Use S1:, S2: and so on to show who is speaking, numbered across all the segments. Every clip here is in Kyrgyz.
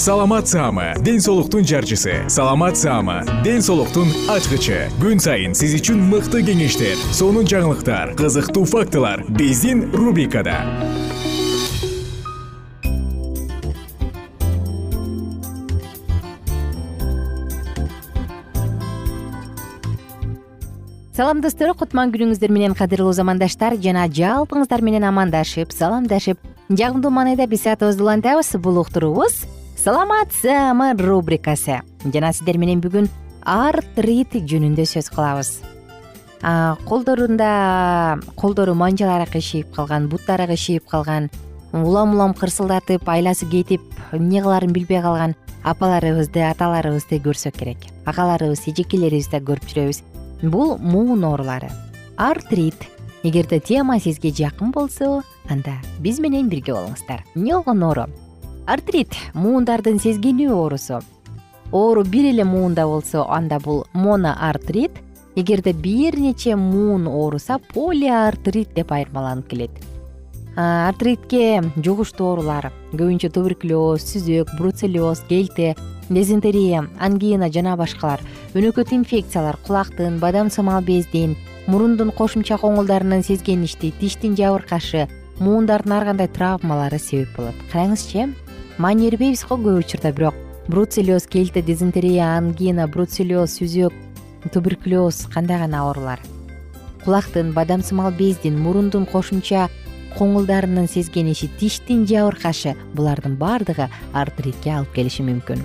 S1: саламат саама ден соолуктун жарчысы. Саламат саама ден соолуктун ачкычы. Күн сайын сиз үчүн мыкты кеңештер сонун жаңылыктар кызыктуу фактылар биздин рубрикада.
S2: Салам достор кутман күнүңүздөр менен кадырлуу замандаштар. Жана жалпыңыздар менен амандашып саламдашып жагымдуу маанайда биз саатыбызды улантабыз бул уктуруубуз саламат саама рубрикасы? Жана сиздер менен бүгүн артрит жөнүндө сөз кылабыз. Колдорунда колдору манжалары кыйшыйып калган буттары кыйшыйып калган улам улам кырсылдатып айласы кетип эмне кылаарын билбей калган апаларыбызды аталарыбызды көрсөк керек. Агаларыбыз эжекелерибизди көрүп жүрөбүз. Бул муун оорулары артрит эгерде тема сизге жакын болсо анда биз менен бирге болуңуздар. Эмне болгон оору артрит муундардын сезгенүү оорусу. Оору бир эле муунда болсо анда бул моноартрит. Эгерде бир нече муун ооруса полиартрит деп айырмаланып келет. Артритке жугуштуу оорулар. Көбүнчө туберкулез сүзөк бруцеллез келте дизентерия ангина жана башкалар. Өнөкөт инфекциялар кулактын бадам сымал бездин мурундун кошумча коңулдарынын сезгеништи диштин жабыркашы муундардын ар кандай травмалары себеп болот? Караңызчы маани бербейбиз го көп учурда бирок бруцеллез келте дизентерия ангина бруцеллез сүзөк туберкулез кандай гана оорулар. Кулактын бадам сымал бездин мурундун кошумча коңулдарынын сезгениши диштин жабыркашы булардын баардыгы артритке алып келиши мүмкүн.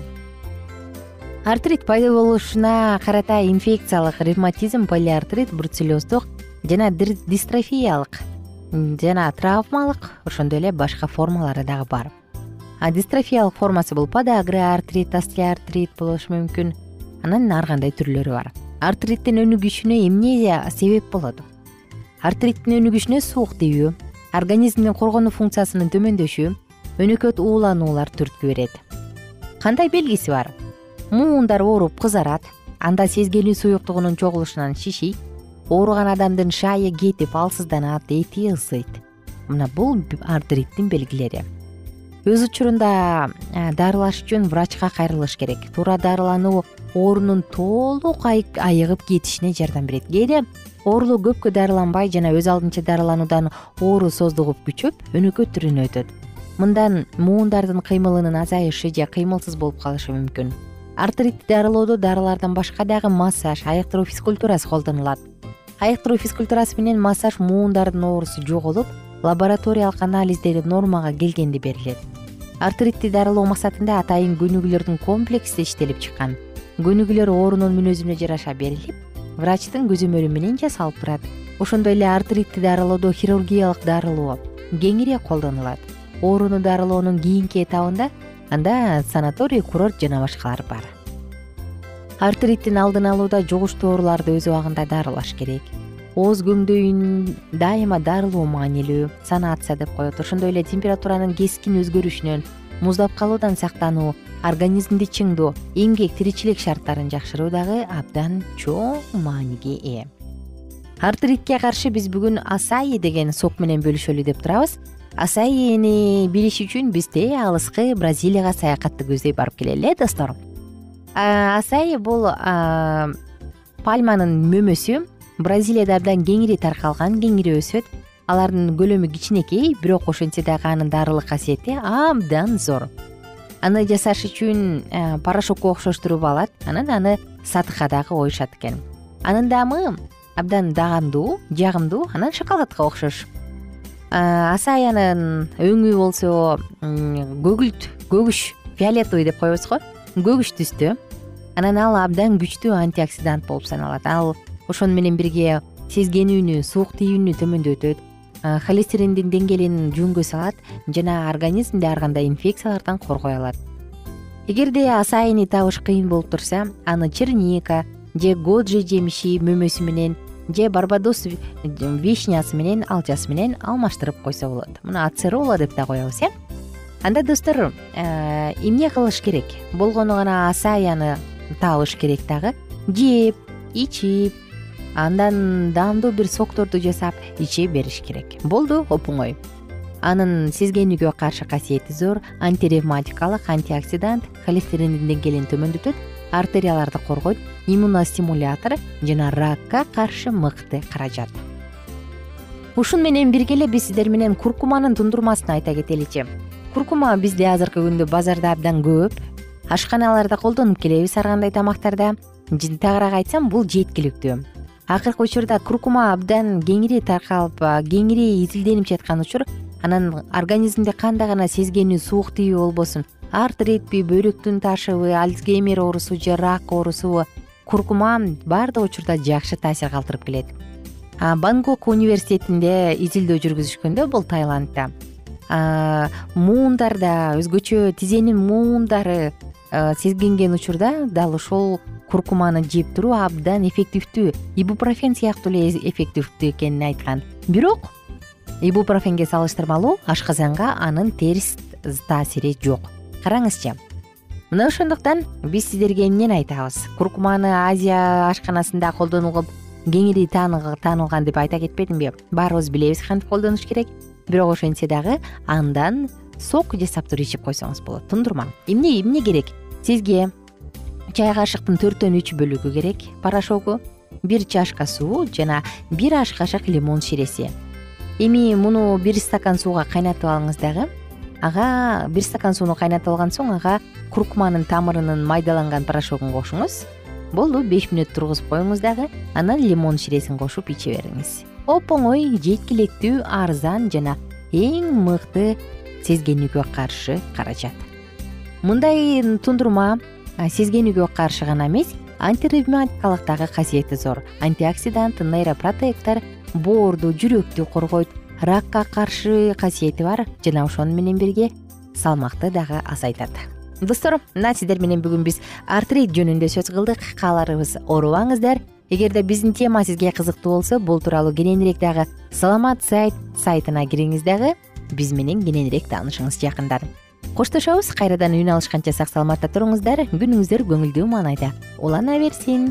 S2: Артрит пайда болушуна карата инфекциялык ревматизм полиартрит бруцеллездук жана дистрофиялык жана травмалык ошондой эле башка формалары дагы бар дистрофиялык формасы бул подагра артрит остеоартрит болушу мүмкүн. Анан ар кандай түрлөрү бар? Артриттин өнүгүшүнө эмне себеп болот? Артриттин өнүгүшүнө суук тийүү организмдин коргонуу функциясынын төмөндөшү өнөкөт уулануулар түрткү берет. Кандай белгиси бар? Муундар ооруп кызарат анда сезгенүү суюктугунун чогулушунан шишийт ооруган адамдын шайы кетип алсызданат эти ысыйт. Мына бул артриттин белгилери өз учурунда дарылаш үчүн врачка кайрылыш керек. Туура дарылануу оорунун толук айыгып кетишине жардам берет. Кээде оорулуу көпкө дарыланбай жана өз алдынча дарылануудан оору создугуп күчөп өнөкөт түрүнө өтөт. Мындан муундардын кыймылынын азайышы же кыймылсыз болуп калышы мүмкүн. Артритти дарылоодо дарылардан башка дагы массаж айыктыруу физкультурасы колдонулат. Айыктыруу физкультурасы менен массаж муундардын оорусу жоголуп лабораториялык анализдери нормага келгенде берилет. Артритти дарылоо максатында атайын көнүгүүлөрдүн комплекси иштелип чыккан. Көнүгүүлөр оорунун мүнөзүнө жараша берилип врачтын көзөмөлү менен жасалып турат. Ошондой эле артритти дарылоодо хирургиялык дарылоо кеңирээк колдонулат. Ооруну дарылоонун кийинки этабында анда санаторий курорт жана башкалар бар. Артриттин алдын алууда жугуштуу ооруларды өз убагында дарылаш керек ооз көңдөйүн дайыма дарылоо маанилүү санация деп коет. Ошондой эле температуранын кескин өзгөрүшүнөн муздап калуудан сактануу организмди чыңдоо эмгек тиричилик шарттарын жакшыруу дагы абдан чоң мааниге ээ артритке каршы биз бүгүн асаи деген сок менен бөлүшөлү деп турабыз. Асаини билиш үчүн биз тээ алыскы бразилияга саякатты көздөй барып келели э достор. Асаи бул пальманын мөмөсү бразилияда абдан кеңири таркалган кеңири өсөт. Алардын көлөмү кичинекей бирок ошентсе дагы анын дарылык касиети абдан зор. Аны жасаш үчүн порошокко окшоштуруп алат. Анан аны сатыкка дагы коюшат экен. Анын даамы абдан дагамдуу жагымдуу анан шоколадка окшош. Асаянын өңү болсо көгүлт көгүш фиолетовый деп коебуз го. Көгүш түстө анан ал абдан күчтүү антиоксидант болуп саналат. Ал ошону менен бирге сезгенүүнү суук тийүүнү төмөндөтөт. Холестериндин деңгээлин жөнгө салат жана организмди ар кандай инфекциялардан коргой алат. Эгерде асаини табыш кыйын болуп турса аны черника же годжи жемиши мөмөсү менен же барбадос вишнясы менен алчасы менен алмаштырып койсо болот. Муну ацерола деп да коебуз э. Анда достор э, эмне кылыш керек? Болгону гана асаяны табыш керек дагы. Жеп ичип андан даамдуу бир сокторду жасап иче бериш керек. Болду оп оңой анын сезгенүүгө каршы касиети зор антиревматикалык антиоксидант холестериндин деңгээлин төмөндөтөт артерияларды коргойт иммуностимулятор жана ракка каршы мыкты каражат. Ушуну менен бирге эле биз сиздер менен куркуманын тундурмасын айта кетеличи куркума бизде азыркы күндө базарда абдан көп. Ашканаларда колдонуп келебиз ар кандай тамактарда. Тагыраак айтсам бул жеткиликтүү акыркы учурда куркума абдан кеңири таркалып кеңири изилденип жаткан учур. Анан организмде кандай гана сезгенүү суук тийүү болбосун артритпи бөйрөктүн ташыбы альцгеймер оорусу же рак оорусубу куркума баардык учурда жакшы таасир калтырып келет. Бангкок университетинде изилдөө жүргүзүшкөндө бул таиландда муундарда өзгөчө тизенин муундары сезгенген учурда дал ошол куркуманы жеп туруу абдан эффективдүү. Ибупрофен сыяктуу эле эффективдүү экенин айткан. Бирок ибупрофенге салыштырмалуу ашказанга анын терс таасири жок. Караңызчы мына ошондуктан биз сиздерге эмнени айтабыз? Куркуманы азия ашканасында колдонулуп кеңири таанылган деп айта кетпедимби? Баарыбыз билебиз кантип колдонуш керек? Бирок ошентсе дагы андан сок жасап туруп ичип койсоңуз болот тундурма эмне эмне керек? Сизге чай кашыктын төрттөн үч бөлүгү керек порошогу бир чашка суу жана бир аш кашык лимон ширеси. Эми муну бир стакан сууга кайнатып алыңыз дагы. Ага бир стакан сууну кайнатып алган соң ага куркуманын тамырынын майдаланган порошогун кошуңуз. Болду беш мүнөт тургузуп коюңуз дагы анан лимон ширесин кошуп иче бериңиз. Оп оңой жеткиликтүү арзан жана эң мыкты сезгенүүгө каршы каражат. Мындай тундурма сезгенүүгө каршы гана эмес антиревматикалык дагы касиети зор. Антиоксидант нейропротектор боорду жүрөктү коргойт. Ракка каршы касиети бар жана ошону менен бирге салмакты дагы азайтат. Достор мына сиздер менен бүгүн биз артрит жөнүндө сөз кылдык. Кааларыбыз оорубаңыздар. Эгерде биздин тема сизге кызыктуу болсо бул тууралуу кененирээк дагы саламат сайт сайтына кириңиз дагы биз менен кененирээк таанышыңыз жакындар. Коштошобуз кайрадан үн алышканча сак саламатта туруңуздар. Күнүңүздөр көңүлдүү маанайда. Улана берсин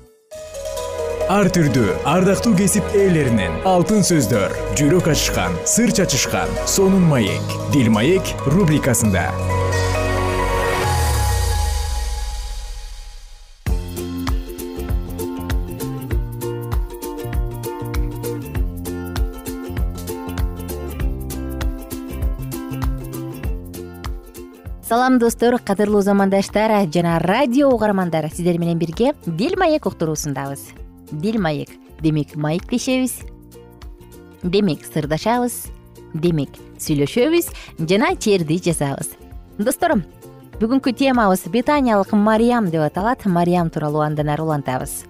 S1: ар түрдүү ардактуу кесип ээлеринен алтын сөздөр жүрөк ачышкан сыр чачышкан сонун маек дил маек рубрикасында.
S2: Салам достор кадырлуу замандаштар жана радио угармандар. Сиздер менен бирге дил маек уктуруусундабыз дил маек демек маектешебиз демек сырдашабыз. Демек сүйлөшөбүз жана черди жазабыз достор бүгүнкү темабыз бетаниялык мариям деп аталат. Мариям тууралуу андан ары улантабыз.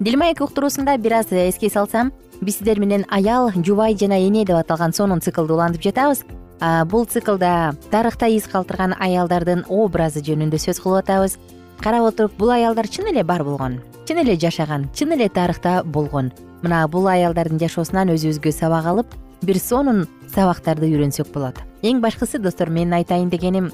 S2: Дил маек уктуруусунда бир аз эске салсам биз сиздер менен аял жубай жана эне деп аталган сонун циклды улантып жатабыз. Бул циклда тарыхта из калтырган аялдардын образы жөнүндө сөз кылып атабыз карап отуруп бул аялдар чын эле бар болгон. Чын эле жашаган чын эле тарыхта болгон. Мына бул аялдардын жашоосунан өзүбүзгө сабак алып бир сонун сабактарды үйрөнсөк болот. Эң башкысы достор менин айтайын дегеним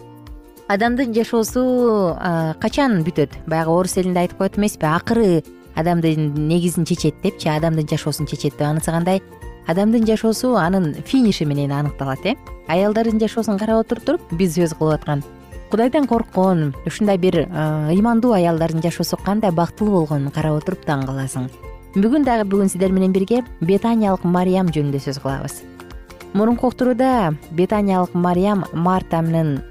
S2: адамдын жашоосу качан бүтөт? Баягы орус элинде айтып коет эмеспи акыры адамдын негизин чечет депчи адамдын жашоосун чечет деп анысы кандай адамдын жашоосу анын финиши менен аныкталат э? Аялдардын жашоосун карап отуруп биз сөз кылып аткан кудайдан корккон ушундай бир ыймандуу аялдардын жашоосу кандай бактылуу болгонун карап отуруп таң каласың. Бүгүн дагы бүгүн сиздер менен бирге бетаниялык мариям жөнүндө сөз кылабыз. Мурунку уктурууда бетаниялык мариям мартанын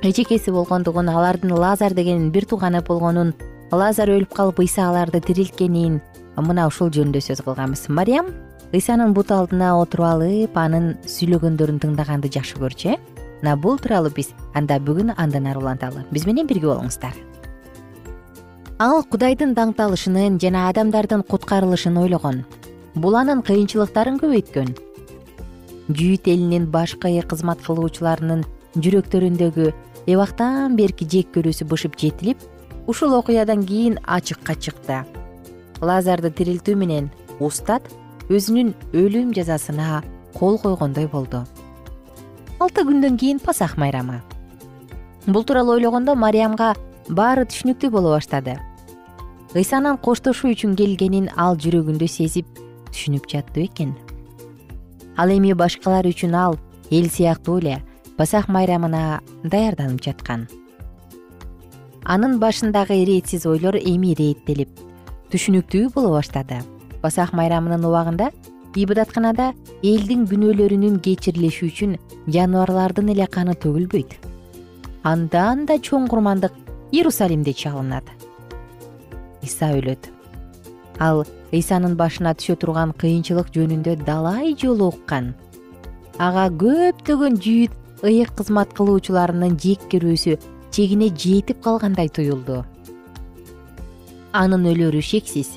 S2: эжекеси болгондугун алардын лазар деген бир тууганы болгонун лазар өлүп калып ыйса аларды тирилткенин мына ушул жөнүндө сөз кылганбыз. Мариям ыйсанын буту алдына отуруп алып анын сүйлөгөндөрүн тыңдаганды жакшы көрчү э мына бул тууралуу биз анда бүгүн андан ары уланталы. Биз менен бирге болуңуздар. Ал кудайдын даңкталышынын жана адамдардын куткарылышын ойлогон. Бул анын кыйынчылыктарын көбөйткөн. Жүйүт элинин башкы кызмат кылуучуларынын жүрөктөрүндөгү эбактан берки жек көрүүсү бышып жетилип ушул окуядан кийин ачыкка чыкты. Лазарды тирилтүү менен устат өзүнүн өлүм жазасына кол койгондой болду алты күндөн кийин пасах майрамы. Бул тууралуу ойлогондо мариямга баары түшүнүктүү боло баштады. Ыйсанын коштошуу үчүн келгенин ал жүрөгүндө сезип түшүнүп жатты бекен ал эми башкалар үчүн ал эл сыяктуу эле пасах майрамына даярданып жаткан. Анын башындагы иретсиз ойлор эми ирээттелип түшүнүктүү боло баштады. Пасах майрамынын убагында ибадатканада элдин күнөөлөрүнүн кечирилиши үчүн жаныбарлардын эле каны төгүлбөйт. Андан да чоң курмандык иерусалимде чалынат. Ыйса өлөт. Ал ыйсанын башына түшө турган кыйынчылык жөнүндө далай жолу уккан ага көптөгөн жүйүт ыйык кызмат кылуучуларынын жек көрүүсү чегине жетип калгандай туюлду анын өлөрү шексиз.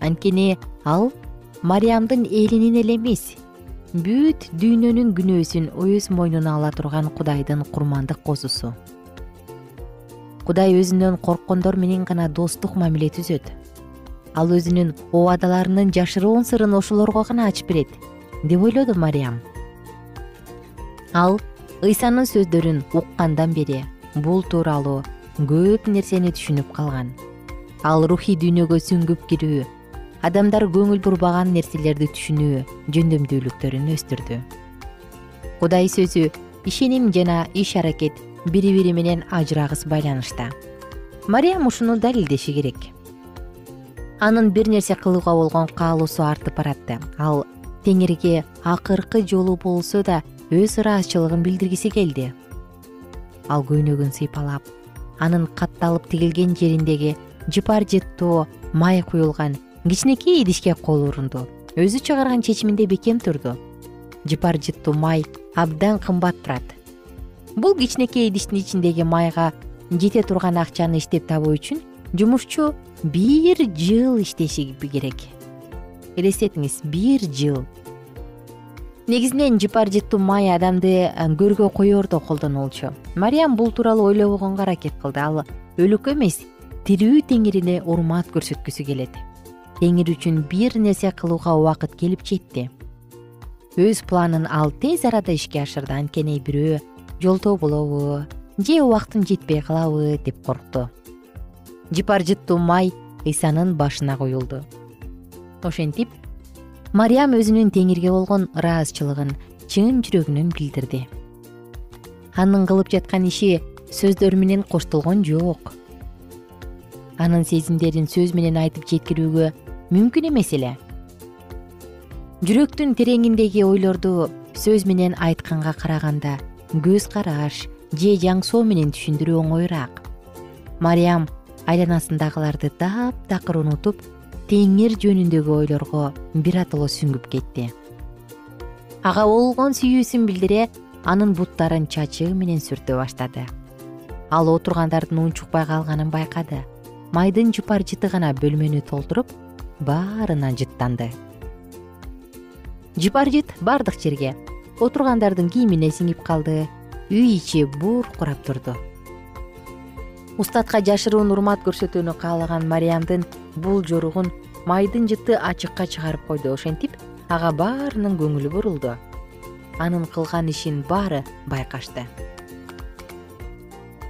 S2: Анткени ал мариямдын элинин эле эмес. Бүт дүйнөнүн күнөөсүн өз мойнуна ала турган кудайдын курмандык козусу. Кудай өзүнөн корккондор менен гана достук мамиле түзөт ал өзүнүн убадаларынын жашыруун сырын ошолорго гана ачып берет деп ойлоду мариям ал ыйсанын сөздөрүн уккандан бери бул тууралуу көп нерсени түшүнүп калган. Ал рухий дүйнөгө сүңгүп кирүү адамдар көңүл бурбаган нерселерди түшүнүү жөндөмдүүлүктөрүн өстүрдү. Кудай сөзү ишеним жана иш аракет бири бири менен ажырагыс байланышта. Мариям ушуну далилдеши керек. Анын бир нерсе кылууга болгон каалоосу артып баратты. Ал теңирге акыркы жолу болсо да өз ыраазычылыгын билдиргиси келди. Ал көйнөгүн сыйпалап анын катталып тигилген жериндеги жыпар жыттуу май куюлган кичинекей идишке кол урунду. Өзү чыгарган чечиминде бекем турду. Жыпар жыттуу май абдан кымбат турат. Бул кичинекей идиштин ичиндеги майга жете турган акчаны иштеп табуу үчүн жумушчу бир жыл иштеши керек. Элестетиңиз бир жыл. Негизинен жыпар жыттуу май адамды көргө коердо колдонулчу. Мариям бул тууралуу ойлобогонго аракет кылды. Ал өлүккө эмес тирүү теңирине урмат көрсөткүсү келет теңир үчүн бир нерсе кылууга убакыт келип жетти. Өз планын ал тез арада ишке ашырды. Анткени бирөө жолтоо болобу же убактым жетпей калабы деп коркту жыпар жыттуу май ыйсанын башына куюлду ошентип мариям өзүнүн теңирге болгон ыраазычылыгын чын жүрөгүнөн билдирди. Анын кылып жаткан иши сөздөр менен коштолгон жок. Анын сезимдерин сөз менен айтып жеткирүүгө мүмкүн эмес эле. Жүрөктүн тереңиндеги ойлорду сөз менен айтканга караганда көз караш же жаңсоо менен түшүндүрүү оңоюраак. Мариям айланасындагыларды таптакыр унутуп теңир жөнүндөгү ойлорго биротоло сүңгүп кетти. Ага болгон сүйүүсүн билдире анын буттарын чачыгы менен сүртө баштады. Ал отургандардын унчукпай калганын байкады. Майдын жыпар жыты гана бөлмөнү толтуруп баарына жыттанды. Жыпар жыт бардык жерге. Отургандардын кийимине сиңип калды. Үй ичи буркурап турду. Устатка жашыруун урмат көрсөтүүнү каалаган мариямдын бул жоругун майдын жыты ачыкка чыгарып койду ошентип ага баарынын көңүлү бурулду. Анын кылган ишин баары байкашты.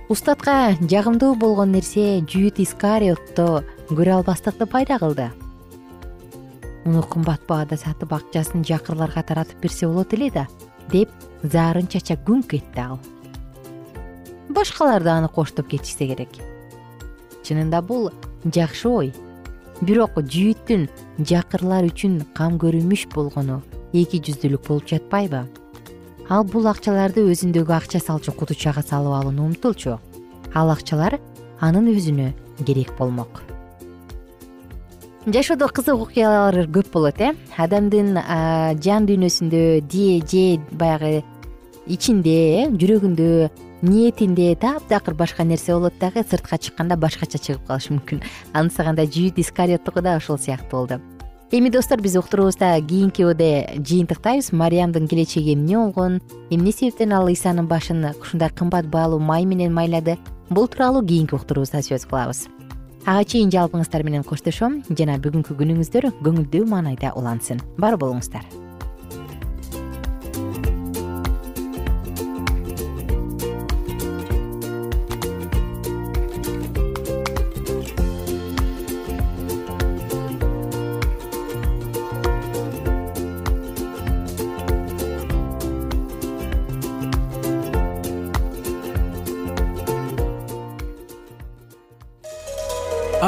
S2: Устатка жагымдуу болгон нерсе жүйүт искариотто көрө албастыкты пайда кылды муну кымбат баада сатып акчасын жакырларга таратып берсе болот эле да деп заарын чача күңк этти ал. Башкалар да аны коштоп кетишсе керек. Чынында бул жакшы ой. Бирок жүйүттүн жакырлар үчүн кам көрүмүш болгону эки жүздүүлүк болуп жатпайбы? Ал бул акчаларды өзүндөгү акча салчу кутучага салып алууну умтулчу. Ал акчалар анын өзүнө керек болмок жашоодо кызык окуялар көп болот э? Адамдын жан дүйнөсүндө же баягы ичинде э жүрөгүндө ниетинде таптакыр башка нерсе болот дагы сыртка чыкканда башкача чыгып калышы мүмкүн. Анысы жүйүт искариоттуку да ошол сыяктуу болду. Эми достор биз уктуруубузда кийинки убде жыйынтыктайбыз. Мариямдын келечеги эмне болгон? Эмне себептен ал ыйсанын башын ушундай кымбат баалуу май менен майлады? Бул тууралуу кийинки уктуруубузда сөз кылабыз ага чейин жалпыңыздар менен коштошом. Жана бүгүнкү күнүңүздөр көңүлдүү маанайда улансын. Бар болуңуздар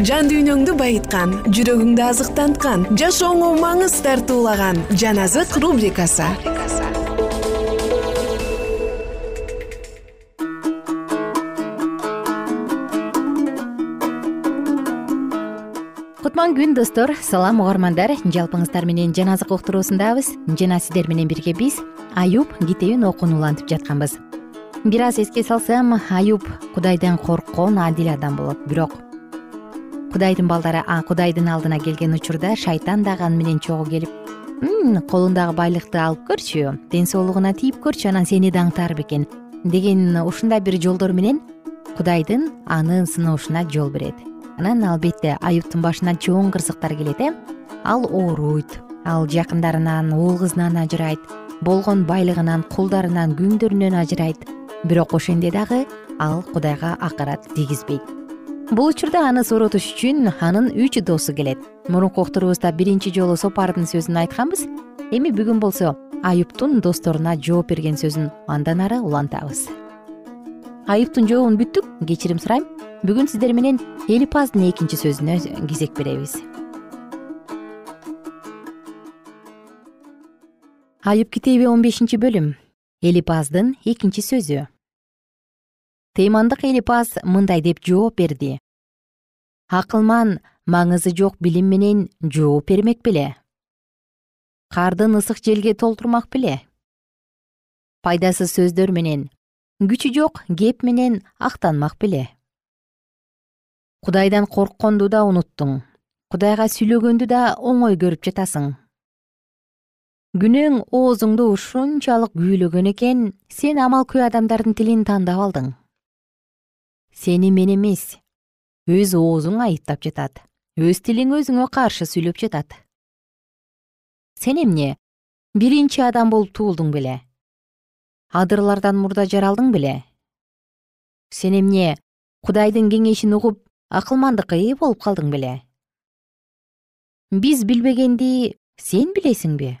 S3: жан дүйнөңдү байыткан жүрөгүңдү азыктанткан жашооңо маңыз тартуулаган жан азык рубрикасы.
S2: Кутман күн достор. Салам угармандар. Жалпыңыздар менен жан азык уктуруусундабыз. Жана сиздер менен бирге биз аюб китебин окууну улантып жатканбыз. Бир аз эске салсам аюб кудайдан корккон адил адам болот. Бирок кудайдын балдары кудайдын алдына келген учурда шайтан дагы аны менен чогуу келип колуңдагы байлыкты алып көрчү ден соолугуна тийип көрчү анан сени даңтаар бекен деген ушундай бир жолдор менен кудайдын аны сыноошуна жол берет. Анан албетте аюптун башына чоң кырсыктар келет э? Ал ооруйт ал жакындарынан уул кызынан ажырайт болгон байлыгынан кулдарынан күңдөрүнөн ажырайт. Бирок ошентсе дагы? Ал кудайга акырат тийгизбейт бул учурда аны сооротуш үчүн анын үч досу келет. Мурунку уктурубузда биринчи жолу сопардын сөзүн айтканбыз. Эми бүгүн болсо аюптун досторуна жооп берген сөзүн андан ары улантабыз. Аюптун жообун бүттүк кечирим сурайм. Бүгүн сиздер менен элипаздын экинчи сөзүнө кезек беребиз. Аюп китеби он бешинчи бөлүм. Элипаздын экинчи сөзү. Тыймандык элипаз мындай деп жооп берди акылман маңызы жок билим менен жооп бермек беле. Кардын ысык желге толтурмак беле. Пайдасыз сөздөр менен күчү жок кеп менен актанмак беле. Кудайдан коркконду да унуттуң кудайга сүйлөгөндү да оңой көрүп жатасың. Күнөөң оозуңду ушунчалык күүлөгөн экен сен амалкөй адамдардын тилин тандап алдың. Сени мен эмес өз оозуң айыптап жатат. Өз тилиң өзүңө каршы сүйлөп жатат. Сен эмне? Биринчи адам болуп туулдуң беле. Адырлардан мурда жаралдың беле. Сен эмне? Кудайдын кеңешин угуп акылмандыкка ээ болуп калдың беле. Биз билбегенди сен билесиңби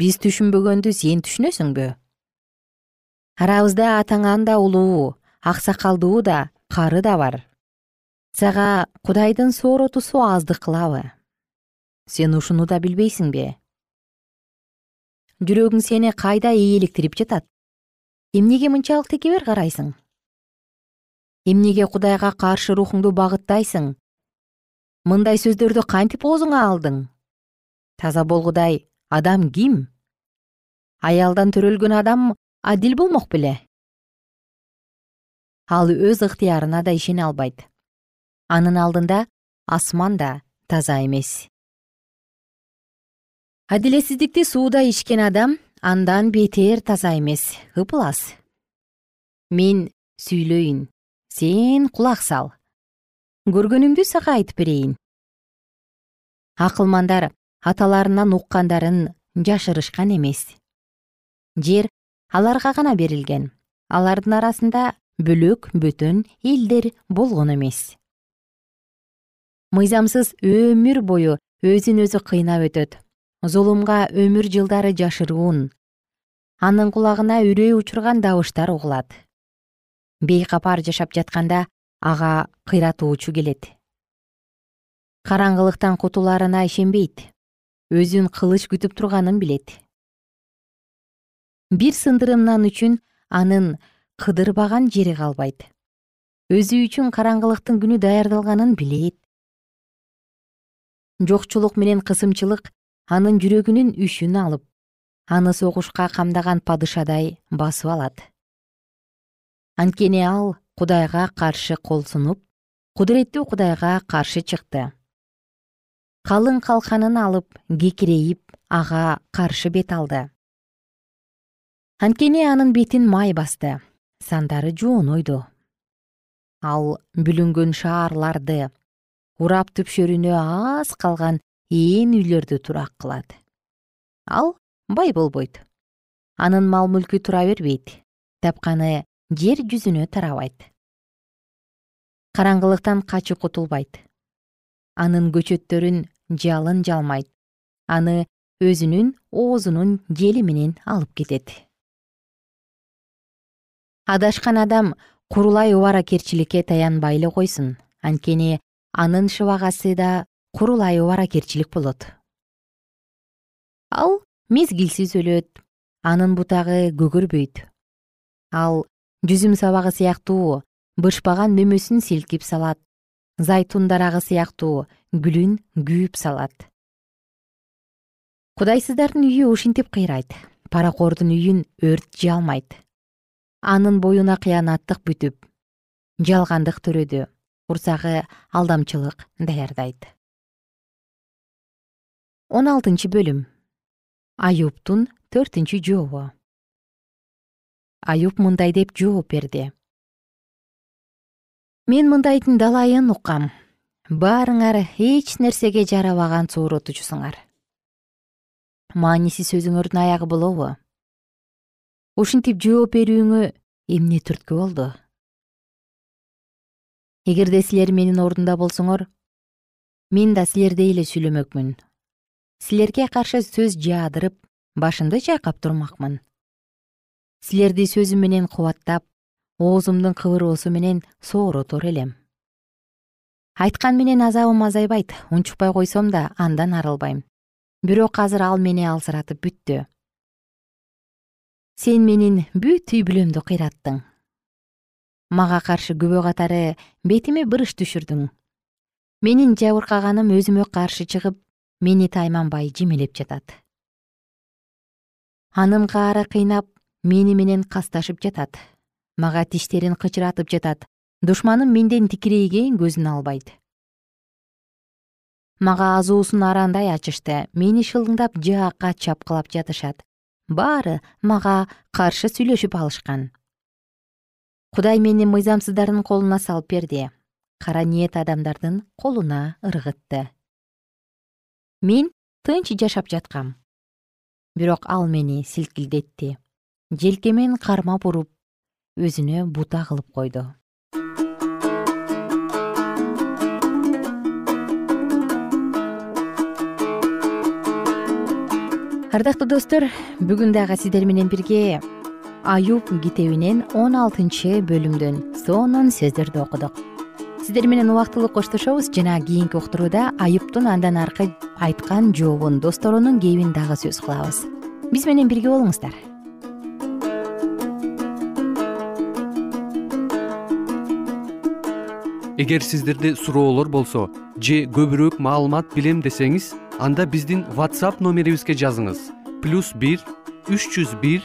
S2: биз түшүнбөгөндү сен түшүнөсүңбү арабызда атаңан да улуу аксакалдуу да кары да бар сага кудайдын сооротусу аздык кылабы. Сен ушуну да билбейсиңби. Жүрөгүң сени кайда ээликтирип жатат? Эмнеге мынчалык текебер карайсың? Эмнеге кудайга каршы рухуңду багыттайсың? Мындай сөздөрдү кантип оозуңа алдың? Таза болгудай адам ким? Аялдан төрөлгөн адам адил болмок беле. Ал өз ыктыярына да ишене албайт анын алдында асман да таза эмес. Адилетсиздикти сууда ичкен адам андан бетер таза эмес. Ыплас мен сүйлөйүн. Сен кулак сал. Көргөнүмдү сага айтып берейин. Акылмандар аталарынан уккандарын жашырышкан эмес. Жер аларга гана берилген. Алардын арасында бөлөк бөтөн элдер болгон эмес мыйзамсыз өмүр бою өзүн өзү кыйнап өтөт. Зулумга өмүр жылдары жашыруун анын кулагына үрөй учурган добуштар угулат. Бейкапар жашап жатканда ага кыйратуучу келет. Караңгылыктан кутуларына ишенбейт. Өзүн кылыч күтүп турганын билет. Бир сындырымнан үчүн анын кыдырбаган жери калбайт. Өзү үчүн караңгылыктын күнү даярдалганын билет жокчулук менен кысымчылык анын жүрөгүнүн үшүн алып аны согушка камдаган падышадай басып алат. Анткени ал кудайга каршы кол сунуп кудуреттүү кудайга каршы чыкты. Калың калканын алып кекирейип ага каршы бет алды. Анткени анын бетин май басты сандары жуунойду ал бүлүнгөн шаарларды урап түпшөрүнө аз калган ээн үйлөрдү турак кылат. Ал бай болбойт. Анын мал мүлкү тура бербейт. Тапканы жер жүзүнө тарабайт. Караңгылыктан качып кутулбайт. Анын көчөттөрүн жалын жалмайт. Аны өзүнүн оозунун жели менен алып кетет. Адашкан адам курулай убаракерчиликке таянбай эле койсун. Анткени анын шыбагасы да курулай убаракерчилик болот. Ал мезгилсиз өлөт анын бутагы көгөрбөйт. Ал жүзүм сабагы сыяктуу бышпаган нөмөсүн силкип салат зайтун дарагы сыяктуу гүлүн күйүп салат. Кудайсыздардын үйү ушинтип кыйрайт паракордун үйүн өрт жалмайт анын боюна кыянаттык бүтүп жалгандык төрөдү курсагы алдамчылык даярдайт. Он алтынчы бөлүм. Аюптун төртүнчү жообу. Аюп мындай деп жооп берди. Мен мындайдын далайын уккам баарыңар эч нерсеге жарабаган сооротуучусуңар мааниси сөзүңөрдүн аягы болобу. Ушинтип жооп берүүңө эмне түрткү болду эгерде силер менин ордумда болсоңор мен да силердей эле сүйлөмөкмүн. Силерге каршы сөз жаадырып башымды чайкап турмакмын. Силерди сөзүм менен кубаттап оозумдун кыбыроосу менен сооротор элем. Айткан менен азабым азайбайт унчукпай койсом да андан арылбайм. Бирок азыр ал мени алсыратып бүттү. Сен менин бүт үй бүлөмдү кыйраттың мага каршы күбө катары бетиме бырыш түшүрдүң. Менин жабыркаганым өзүмө каршы чыгып мени тайманбай жемелеп жатат. Анын каары кыйнап мени менен касташып жатат. Мага тиштерин кычыратып жатат. Душманым менден тикирейген көзүн албайт. Мага азуусун арандай ачышты. Мени шылыңдап жаакка чапкылап жатышат. Баары мага каршы сүйлөшүп алышкан кудай мени мыйзамсыздардын колуна салып берди. Кара ниет адамдардын колуна ыргытты. Мен тынч жашап жаткам. Бирок ал мени силкилдетти. Желкемен кармап уруп өзүнө бута кылып койду. Ардактуу достор бүгүн дагы сиздер менен бирге аюб китебинен он алтынчы бөлүмдөн сонун сөздөрдү окудук. Сиздер менен убактылуу коштошобуз жана кийинки уктурууда аюптун андан аркы айткан жообун досторунун кебин дагы сөз кылабыз. Биз менен бирге болуңуздар.
S4: Эгер сиздерде суроолор болсо же көбүрөөк маалымат билем десеңиз анда биздин whatsapp номерибизге жазыңыз. Плюс бир үч жүз бир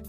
S2: Э,